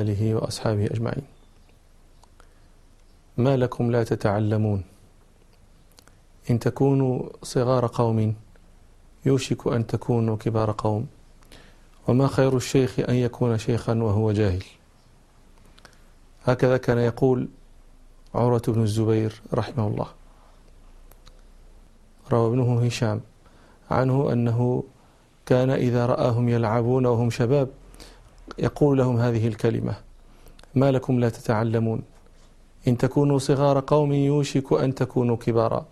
آله وأصحابه أجمعين. ما لكم لا تتعلمون. إن تكونوا صغار قوم يوشك أن تكونوا كبار قوم. وما خير الشيخ أن يكون شيخا وهو جاهل. هكذا كان يقول عروة بن الزبير رحمه الله. روى ابنه هشام عنه أنه كان إذا رآهم يلعبون وهم شباب يقول لهم هذه الكلمة ما لكم لا تتعلمون. إن تكونوا صغار قوم يوشك أن تكونوا كبارا.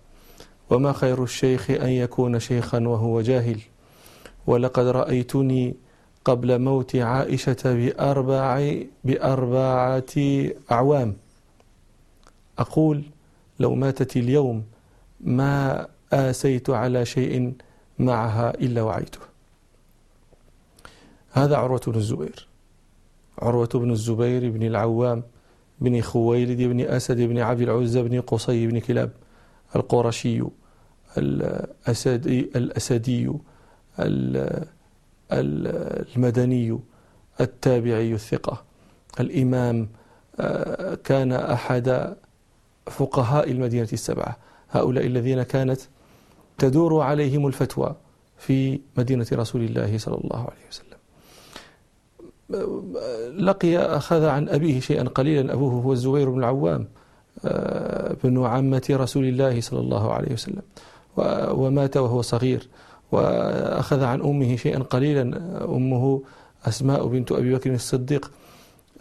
وما خير الشيخ أن يكون شيخا وهو جاهل. ولقد رأيتني قبل موت عائشة بأربع بأربعة أعوام. أقول لو ماتت اليوم ما آسيت على شيء معها إلا وعيته. هذا عروة بن الزبير. عروة بن الزبير بن العوام بن خويلد بن أسد بن عبد العزى بن قصي بن كلاب القرشي الأسدي, الأسدي المدني التابعي الثقة الإمام آه، كان أحد فقهاء المدينة السبعة. هؤلاء الذين كانت تدور عليهم الفتوى في مدينة رسول الله صلى الله عليه وسلم. لقي أخذ عن أبيه شيئا قليلا. أبوه هو الزبير بن العوام آه، بن عمة رسول الله صلى الله عليه وسلم ومات وهو صغير. وأخذ عن أمه شيئا قليلا. أمه أسماء بنت أبي بكر الصديق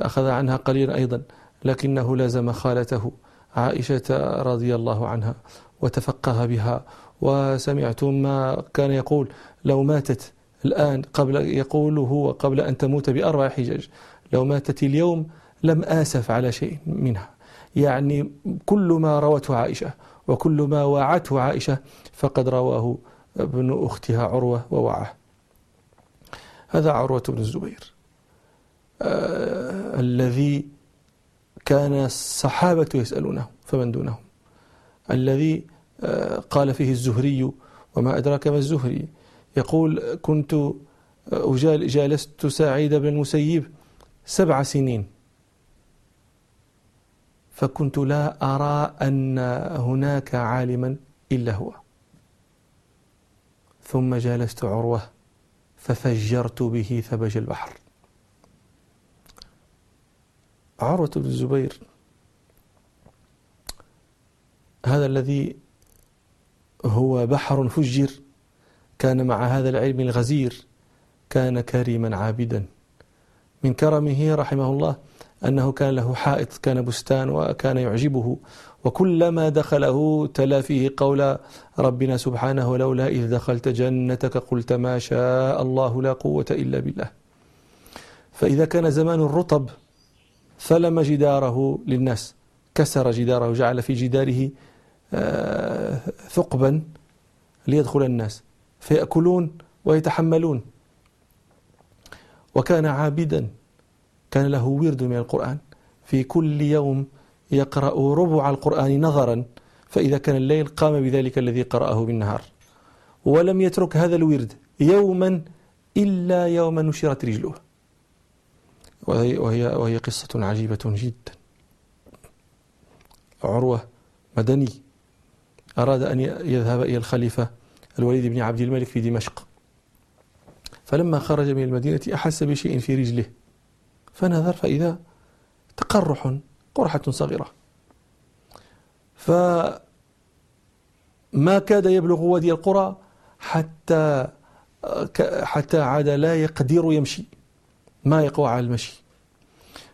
أخذ عنها قليلا أيضا لكنه لازم خالته عائشة رضي الله عنها وتفقه بها. وسمعتم ما كان يقول لو ماتت الآن قبل يقول هو قبل أن تموت بأربع حجج لو ماتت اليوم لم آسف على شيء منها. يعني كل ما روته عائشة وكل ما وعته عائشة فقد رواه ابن أختها عروة ووعاه. هذا عروة بن الزبير. آه الذي كان الصحابة يسألونه فمن دونهم. الذي آه قال فيه الزهري وما أدراك ما الزهري. يقول كنت جالست سعيد بن المسيب سبع سنين. فكنت لا أرى أن هناك عالما إلا هو. ثم جالست عروة ففجرت به ثبج البحر. عروة بن الزبير هذا الذي هو بحر فجر. كان مع هذا العلم الغزير كان كريما عابدا. من كرمه رحمه الله أنه كان له حائط كان بستان وكان يعجبه. وكلما دخله تلا فيه قول ربنا سبحانه لولا إذ دخلت جنتك قلت ما شاء الله لا قوة إلا بالله. فإذا كان زمان الرطب ثلم جداره للناس كسر جداره جعل في جداره آه، ثقبا ليدخل الناس. فيأكلون ويتحملون. وكان عابدا كان له ورد من القرآن في كل يوم يقرأ ربع القرآن نظرا فإذا كان الليل قام بذلك الذي قرأه بالنهار. ولم يترك هذا الورد يوما إلا يوم نشرت رجله. وهي, وهي, وهي قصة عجيبة جدا. عروة مدني أراد أن يذهب إلى الخليفة الوليد بن عبد الملك في دمشق. فلما خرج من المدينة أحس بشيء في رجله. فنظر فإذا تقرح قرحة صغيرة. فما كاد يبلغ وادي القرى حتى حتى عاد لا يقدر يمشي. ما يقوى على المشي.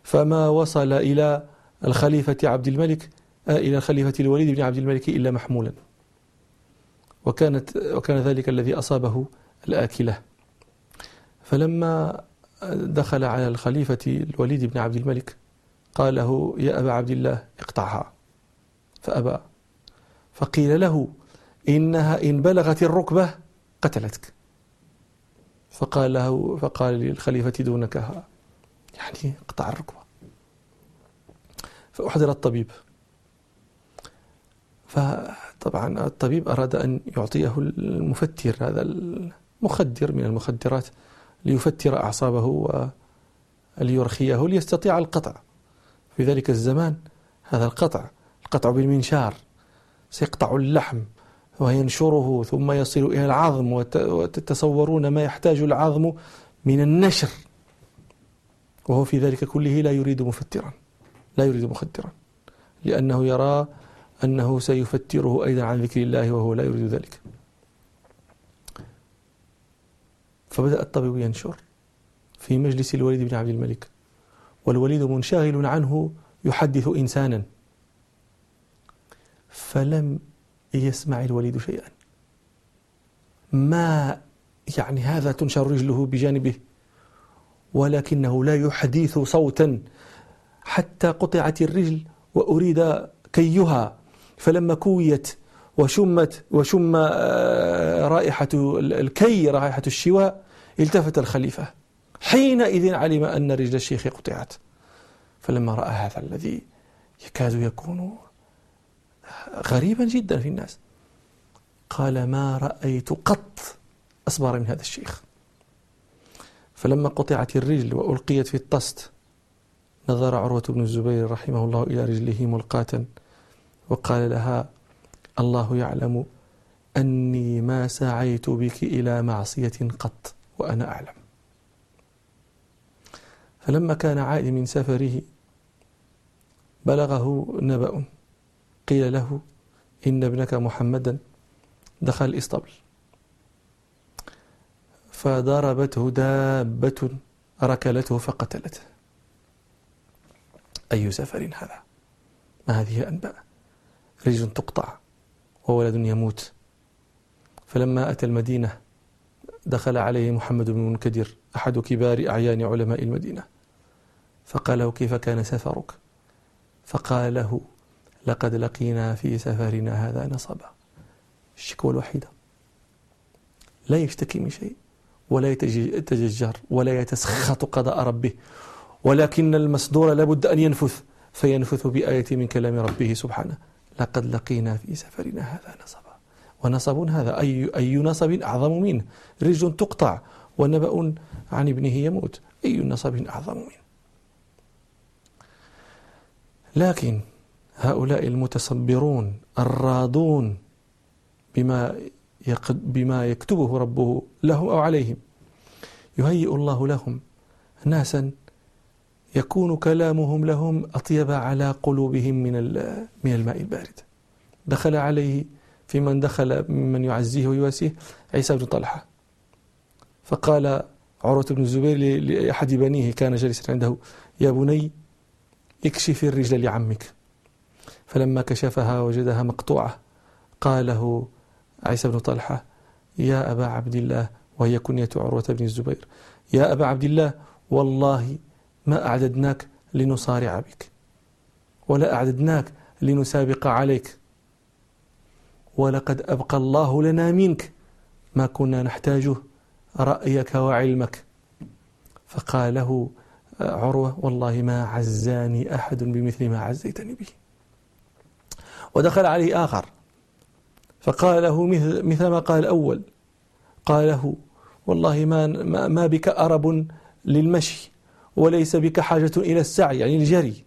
فما وصل إلى الخليفة عبد الملك إلى الخليفة الوليد بن عبد الملك إلا محمولا. وكانت وكان ذلك الذي أصابه الآكلة. فلما دخل على الخليفة الوليد بن عبد الملك قال له يا أبا عبد الله اقطعها. فأبى. فقيل له إنها إن بلغت الركبة قتلتك. فقال له فقال للخليفة دونك يعني اقطع الركبة. فأحضر الطبيب. فطبعا الطبيب أراد أن يعطيه المفتر هذا المخدر من المخدرات ليفتر أعصابه ليرخيه ليستطيع القطع. في ذلك الزمان هذا القطع القطع بالمنشار سيقطع اللحم وينشره ثم يصل إلى العظم وتتصورون ما يحتاج العظم من النشر. وهو في ذلك كله لا يريد مفترا لا يريد مخدرا لأنه يرى أنه سيفتره أيضا عن ذكر الله وهو لا يريد ذلك. فبدأ الطبيب ينشر في مجلس الوليد بن عبد الملك والوليد منشغل عنه يحدث إنسانا فلم يسمع الوليد شيئا. ما يعني هذا تنشر رجله بجانبه ولكنه لا يحدث صوتا حتى قطعت الرجل وأريد كيها. فلما كويت وشمت وشم آه، رائحة الكي رائحة الشواء التفت الخليفة. حينئذ علم أن رجل الشيخ قطعت. فلما رأى هذا الذي يكاد يكون غريبا جدا في الناس قال ما رأيت قط أصبر من هذا الشيخ. فلما قطعت الرجل وألقيت في الطست نظر عروة بن الزبير رحمه الله إلى رجله ملقاة وقال لها الله يعلم أني ما سعيت بك إلى معصية قط وأنا أعلم. فلما كان عائد من سفره بلغه نبأ قيل له إن ابنك محمدا دخل الإسطبل فضربته دابة ركلته فقتلته. أي سفر هذا؟ ما هذه الأنباء؟ رجل تقطع وولد يموت. فلما أتى المدينة دخل عليه محمد بن منكدر أحد كبار أعيان علماء المدينة. فقال له كيف كان سفرك؟ فقال له لقد لقينا في سفرنا هذا نصبا. الشكوى الوحيدة. لا يشتكي من شيء ولا يتججر ولا يتسخط قضاء ربه ولكن المصدور لابد أن ينفث فينفث بآية من كلام ربه سبحانه. لقد لقينا في سفرنا هذا نصبا. ونصب هذا أي, أي نصب أعظم منه. رجل تقطع ونبأ عن ابنه يموت أي نصب أعظم منه. لكن هؤلاء المتصبرون الراضون بما بما يكتبه ربه لهم أو عليهم يهيئ الله لهم ناسا يكون كلامهم لهم أطيب على قلوبهم من من الماء البارد. دخل عليه في من دخل ممن يعزيه ويواسيه عيسى بن طلحة. فقال عروة بن الزبير لأحد بنيه كان جالسا عنده يا بني اكشف الرجل لعمك. فلما كشفها وجدها مقطوعة قال له عيسى بن طلحة يا أبا عبد الله وهي كنية عروة بن الزبير يا أبا عبد الله والله ما أعددناك لنصارع بك ولا أعددناك لنسابق عليك. ولقد أبقى الله لنا منك ما كنا نحتاجه رأيك وعلمك. فقال له عروة والله ما عزاني أحد بمثل ما عزيتني به. ودخل عليه آخر فقال له مثل ما قال الأول قال له والله ما, ما بك أرب للمشي. وليس بك حاجة إلى السعي يعني الجري.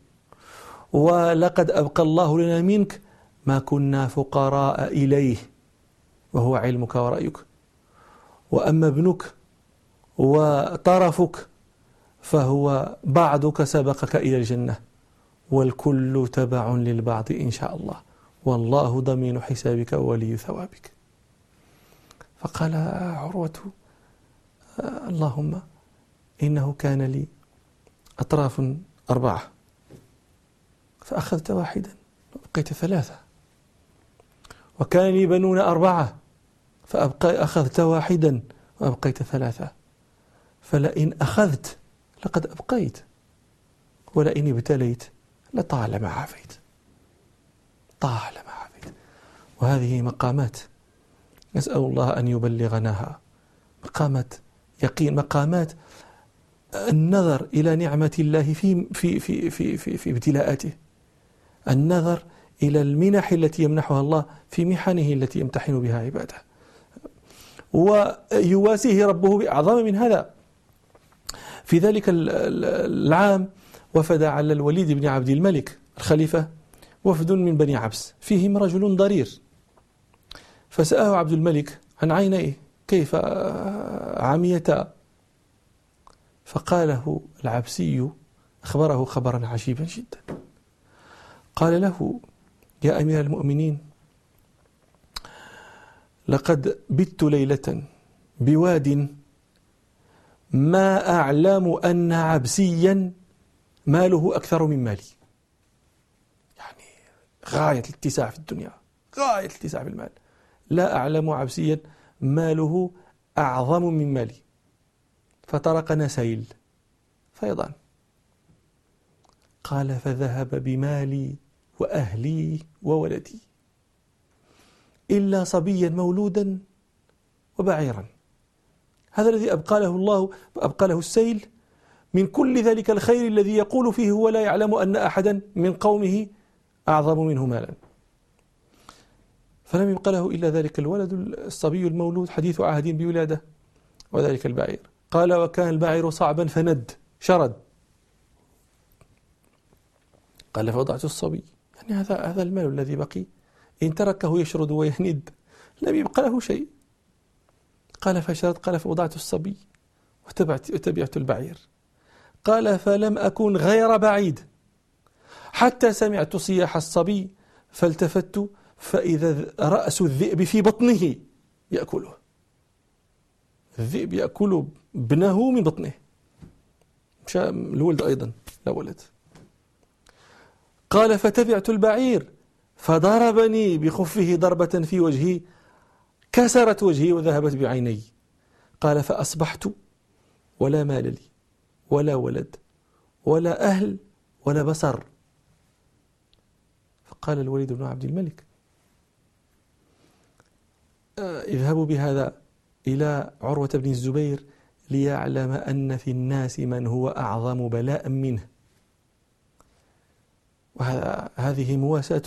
ولقد أبقى الله لنا منك ما كنا فقراء إليه وهو علمك ورأيك. وأما ابنك وطرفك فهو بعضك سبقك إلى الجنة. والكل تبع للبعض إن شاء الله. والله ضمين حسابك وولي ثوابك. فقال عروة اللهم إنه كان لي أطراف أربعة. فأخذت واحدا وبقيت ثلاثة. وكان لي بنون أربعة فأبقى أخذت واحدا وأبقيت ثلاثة. فلئن أخذت لقد أبقيت ولئن ابتليت لطالما عافيت طالما عافيت وهذه مقامات نسأل الله أن يبلغناها. مقامات يقين مقامات النظر إلى نعمة الله في في في في في, في ابتلاءاته. النظر إلى المنح التي يمنحها الله في محنه التي يمتحن بها عباده. ويواسيه ربه بأعظم من هذا. في ذلك العام وفد على الوليد بن عبد الملك الخليفة وفد من بني عبس. فيهم رجل ضرير. فسأله عبد الملك عن عينيه كيف عميتا فقاله العبسي أخبره خبرا عجيبا جدا. قال له يا أمير المؤمنين لقد بت ليلة بواد ما أعلم أن عبسيا ماله أكثر من مالي. يعني غاية الاتساع في الدنيا غاية الاتساع في المال. لا أعلم عبسيا ماله أعظم من مالي. فطرقنا سيل. فيضان. قال فذهب بمالي وأهلي وولدي. إلا صبيا مولودا وبعيرا. هذا الذي أبقى له الله أبقى له السيل. من كل ذلك الخير الذي يقول فيه هو لا يعلم أن أحدا من قومه أعظم منه مالا. فلم يبق له إلا ذلك الولد الصبي المولود حديث عهد بولادة وذلك البعير. قال وكان البعير صعبا فند شرد. قال فوضعت الصبي. يعني هذا هذا المال الذي بقي. إن تركه يشرد ويهند. لم يبق له شيء. قال فشرد قال فوضعت الصبي. وتبعت وتبعت البعير. قال فلم أكن غير بعيد. حتى سمعت صياح الصبي فالتفت فإذا رأس الذئب في بطنه يأكله. الذئب يأكل ابنه من بطنه. مشى الولد أيضا لا ولد. قال فتبعت البعير فضربني بخفه ضربة في وجهي كسرت وجهي وذهبت بعيني. قال فأصبحت ولا مال لي ولا ولد ولا أهل ولا بصر. فقال الوليد بن عبد الملك آه، اذهبوا بهذا إلى عروة بن الزبير ليعلم أن في الناس من هو أعظم بلاء منه. وهذه مواساة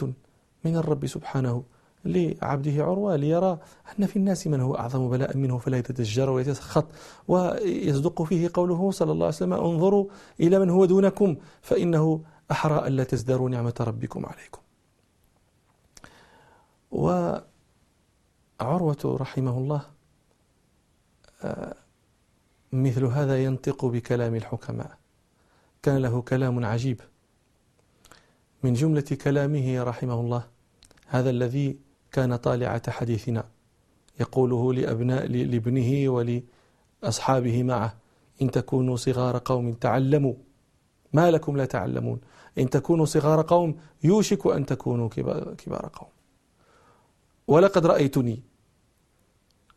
من الرب سبحانه لعبده عروة ليرى أن في الناس من هو أعظم بلاء منه فلا يتدجر ويتسخط. ويصدق فيه قوله صلى الله عليه وسلم انظروا إلى من هو دونكم فإنه أحرى ألا تزدروا نعمة ربكم عليكم. وعروة رحمه الله آه، مثل هذا ينطق بكلام الحكماء. كان له كلام عجيب. من جملة كلامه رحمه الله هذا الذي كان طالعة حديثنا يقوله لأبناء لابنه ولأصحابه معه إن تكونوا صغار قوم تعلموا. ما لكم لا تعلمون. إن تكونوا صغار قوم يوشك أن تكونوا كبار قوم. ولقد رأيتني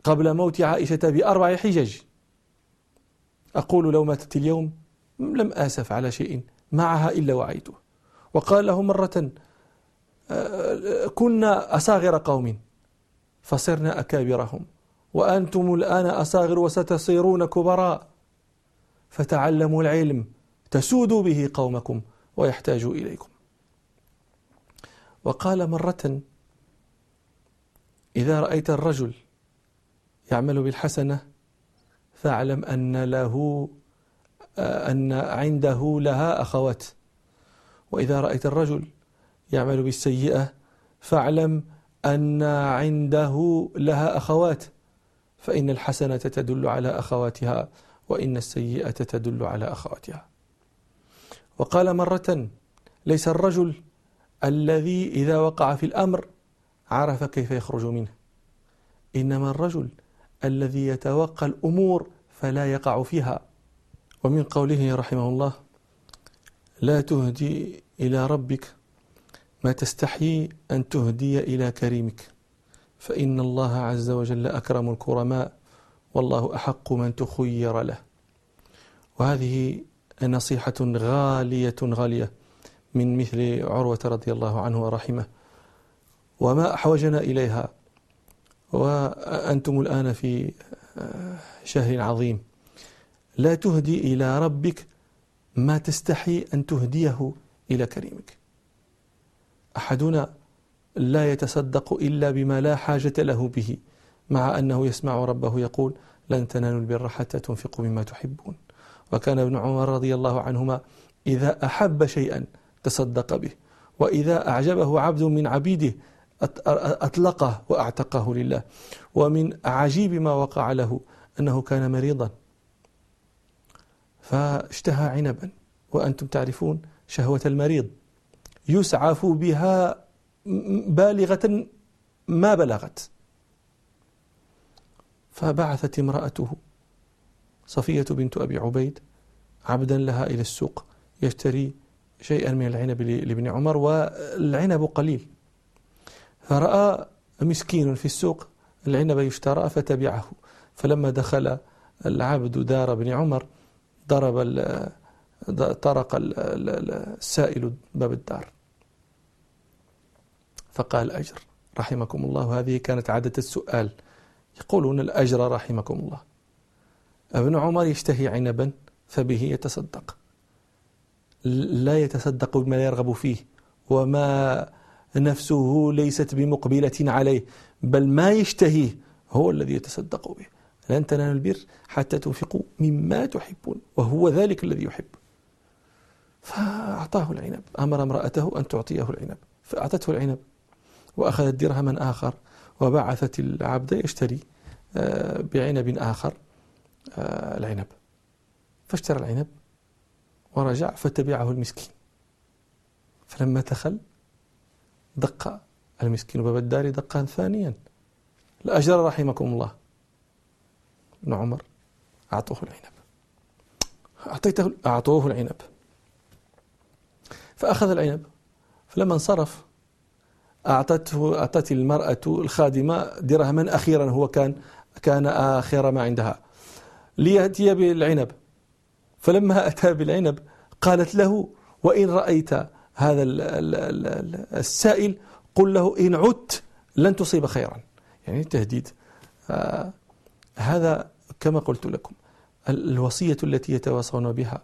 قبل موت عائشة بأربع حجج. أقول لو ماتت اليوم لم آسف على شيء معها إلا وعيته وقال له مرة كنا أصاغر قوم فصرنا أكابرهم وأنتم الآن أصاغر وستصيرون كبراء. فتعلموا العلم تسودوا به قومكم ويحتاجوا إليكم. وقال مرة إذا رأيت الرجل يعمل بالحسنة فاعلم أن له أن عنده لها أخوات. وإذا رأيت الرجل يعمل بالسيئة فاعلم أن عنده لها أخوات. فإن الحسنة تدل على أخواتها وإن السيئة تدل على أخواتها. وقال مرة ليس الرجل الذي إذا وقع في الأمر عرف كيف يخرج منه. إنما الرجل الذي يتوقى الأمور فلا يقع فيها. ومن قوله رحمه الله لا تهدي إلى ربك ما تستحيي أن تهدي إلى كريمك فإن الله عز وجل أكرم الكرماء والله أحق من تخير له. وهذه نصيحة غالية غالية من مثل عروة رضي الله عنه ورحمه. وما أحوجنا إليها وأنتم الآن في شهر عظيم. لا تهدي إلى ربك ما تستحي أن تهديه إلى كريمك. أحدنا لا يتصدق إلا بما لا حاجة له به مع أنه يسمع ربه يقول لن تنالوا البر حتى تنفقوا مما تحبون وكان ابن عمر رضي الله عنهما إذا أحب شيئا تصدق به وإذا أعجبه عبد من عبيده أطلقه وأعتقه لله. ومن عجيب ما وقع له أنه كان مريضا. فاشتهى عنبا. وأنتم تعرفون شهوة المريض. يسعف بها بالغة ما بلغت. فبعثت امرأته صفية بنت أبي عبيد عبدا لها إلى السوق يشتري شيئا من العنب لابن عمر والعنب قليل. فرأى مسكين في السوق العنب يشترى فتبعه. فلما دخل العبد دار ابن عمر ضرب طرق السائل باب الدار. فقال أجر رحمكم الله. هذه كانت عادة السؤال. يقولون الأجر رحمكم الله. ابن عمر يشتهي عنبا فبه يتصدق. لا يتصدق بما يرغب فيه. وما نفسه ليست بمقبلة عليه بل ما يشتهيه هو الذي يتصدق به. لن تنالوا البر حتى تنفقوا مما تحبون وهو ذلك الذي يحب. فأعطاه العنب أمر امرأته أن تعطيه العنب فأعطته العنب وأخذت درهما آخر وبعثت العبد يشتري آه، بعنب آخر آه، العنب. فاشترى العنب ورجع فتبعه المسكين. فلما دخل دق المسكين باب الدار دقا ثانيا. الأجر رحمكم الله. ابن عمر أعطوه العنب. أعطيته أعطوه العنب. فأخذ العنب. فلما انصرف أعطته أعطت المرأة الخادمة درهما أخيرا. هو كان كان آخر ما عندها. ليأتي بالعنب. فلما أتى بالعنب قالت له وإن رأيت هذا السائل قل له إن عدت لن تصيب خيرا. يعني تهديد. آه هذا كما قلت لكم الوصية التي يتواصون بها.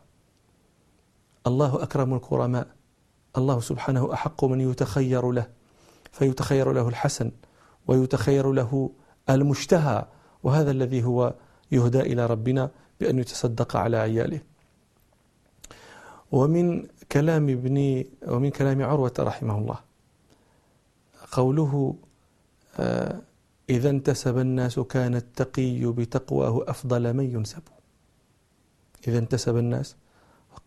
الله أكرم الكرماء. الله سبحانه أحق من يتخير له فيتخير له الحسن ويتخير له المشتهى. وهذا الذي هو يهدى إلى ربنا بأن يتصدق على عياله. ومن كلام ابن ومن كلام عروة رحمه الله. قوله آه، إذا انتسب الناس كان التقي بتقواه أفضل من ينسب. إذا انتسب الناس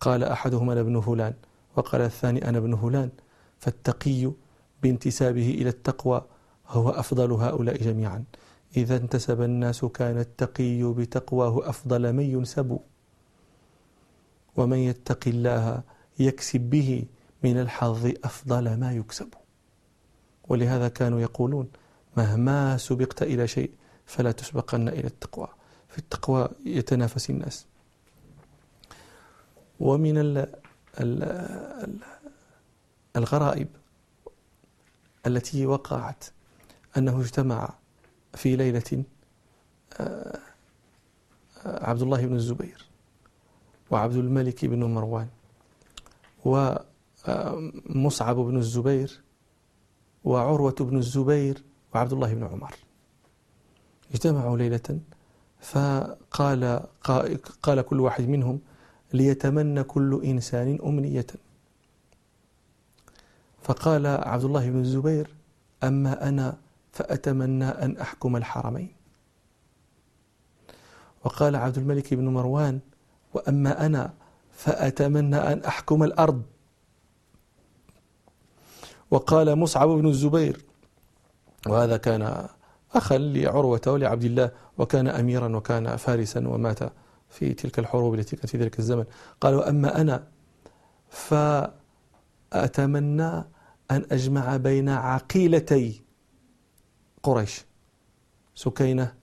قال أحدهم أنا ابن فلان وقال الثاني أنا ابن فلان. فالتقي بانتسابه إلى التقوى هو أفضل هؤلاء جميعا. إذا انتسب الناس كان التقي بتقواه أفضل من ينسب. ومن يتق الله يكسب به من الحظ أفضل ما يكسب. ولهذا كانوا يقولون مهما سبقت إلى شيء فلا تسبقن إلى التقوى. في التقوى يتنافس الناس. ومن ال ال الغرائب التي وقعت أنه اجتمع في ليلة آه، عبد الله بن الزبير وعبد الملك بن مروان. ومصعب بن الزبير وعروة بن الزبير وعبد الله بن عمر. اجتمعوا ليلة فقال قال كل واحد منهم ليتمنى كل إنسان أمنية. فقال عبد الله بن الزبير أما أنا فأتمنى أن أحكم الحرمين. وقال عبد الملك بن مروان وأما أنا فأتمنى أن أحكم الأرض. وقال مصعب بن الزبير وهذا كان أخا لعروة ولعبد الله وكان أميرا وكان فارسا ومات في تلك الحروب التي كانت في ذلك الزمن. قال وأما أنا فأتمنى أن أجمع بين عقيلتي قريش سكينة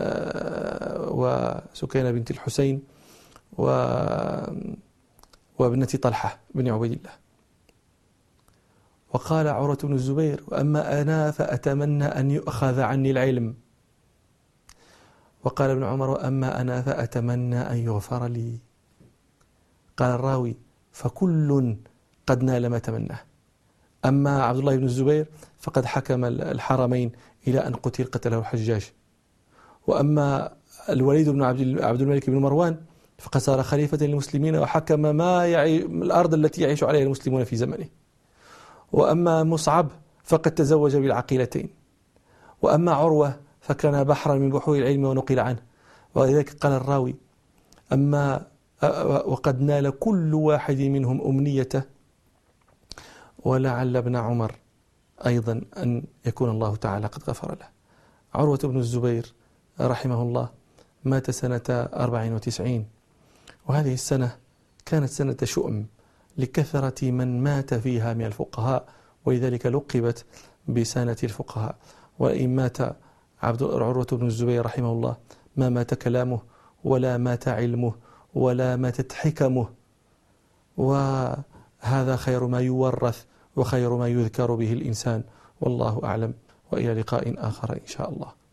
آه، وسكينة بنت الحسين و وابنة طلحة بن عبيد الله. وقال عروة بن الزبير وأما أنا فأتمنى أن يؤخذ عني العلم. وقال ابن عمر وأما أنا فأتمنى أن يغفر لي. قال الراوي فكل قد نال ما تمناه. أما عبد الله بن الزبير فقد حكم الحرمين إلى أن قتل قتله الحجاج. وأما الوليد بن عبد الملك بن مروان فقد صار خليفة للمسلمين وحكم ما يعي الأرض التي يعيش عليها المسلمون في زمنه. وأما مصعب فقد تزوج بالعقيلتين. وأما عروة فكان بحرا من بحور العلم ونقل عنه. ولذلك قال الراوي أما وقد نال كل واحد منهم أمنيته. ولعل ابن عمر أيضا أن يكون الله تعالى قد غفر له. عروة بن الزبير رحمه الله مات سنة 94 وهذه السنة كانت سنة شؤم لكثرة من مات فيها من الفقهاء ولذلك لقبت بسنة الفقهاء. وإن مات عبد عروة بن الزبير رحمه الله ما مات كلامه ولا مات علمه ولا ماتت حكمه. وهذا خير ما يورث وخير ما يذكر به الإنسان. والله أعلم. وإلى لقاء آخر إن شاء الله.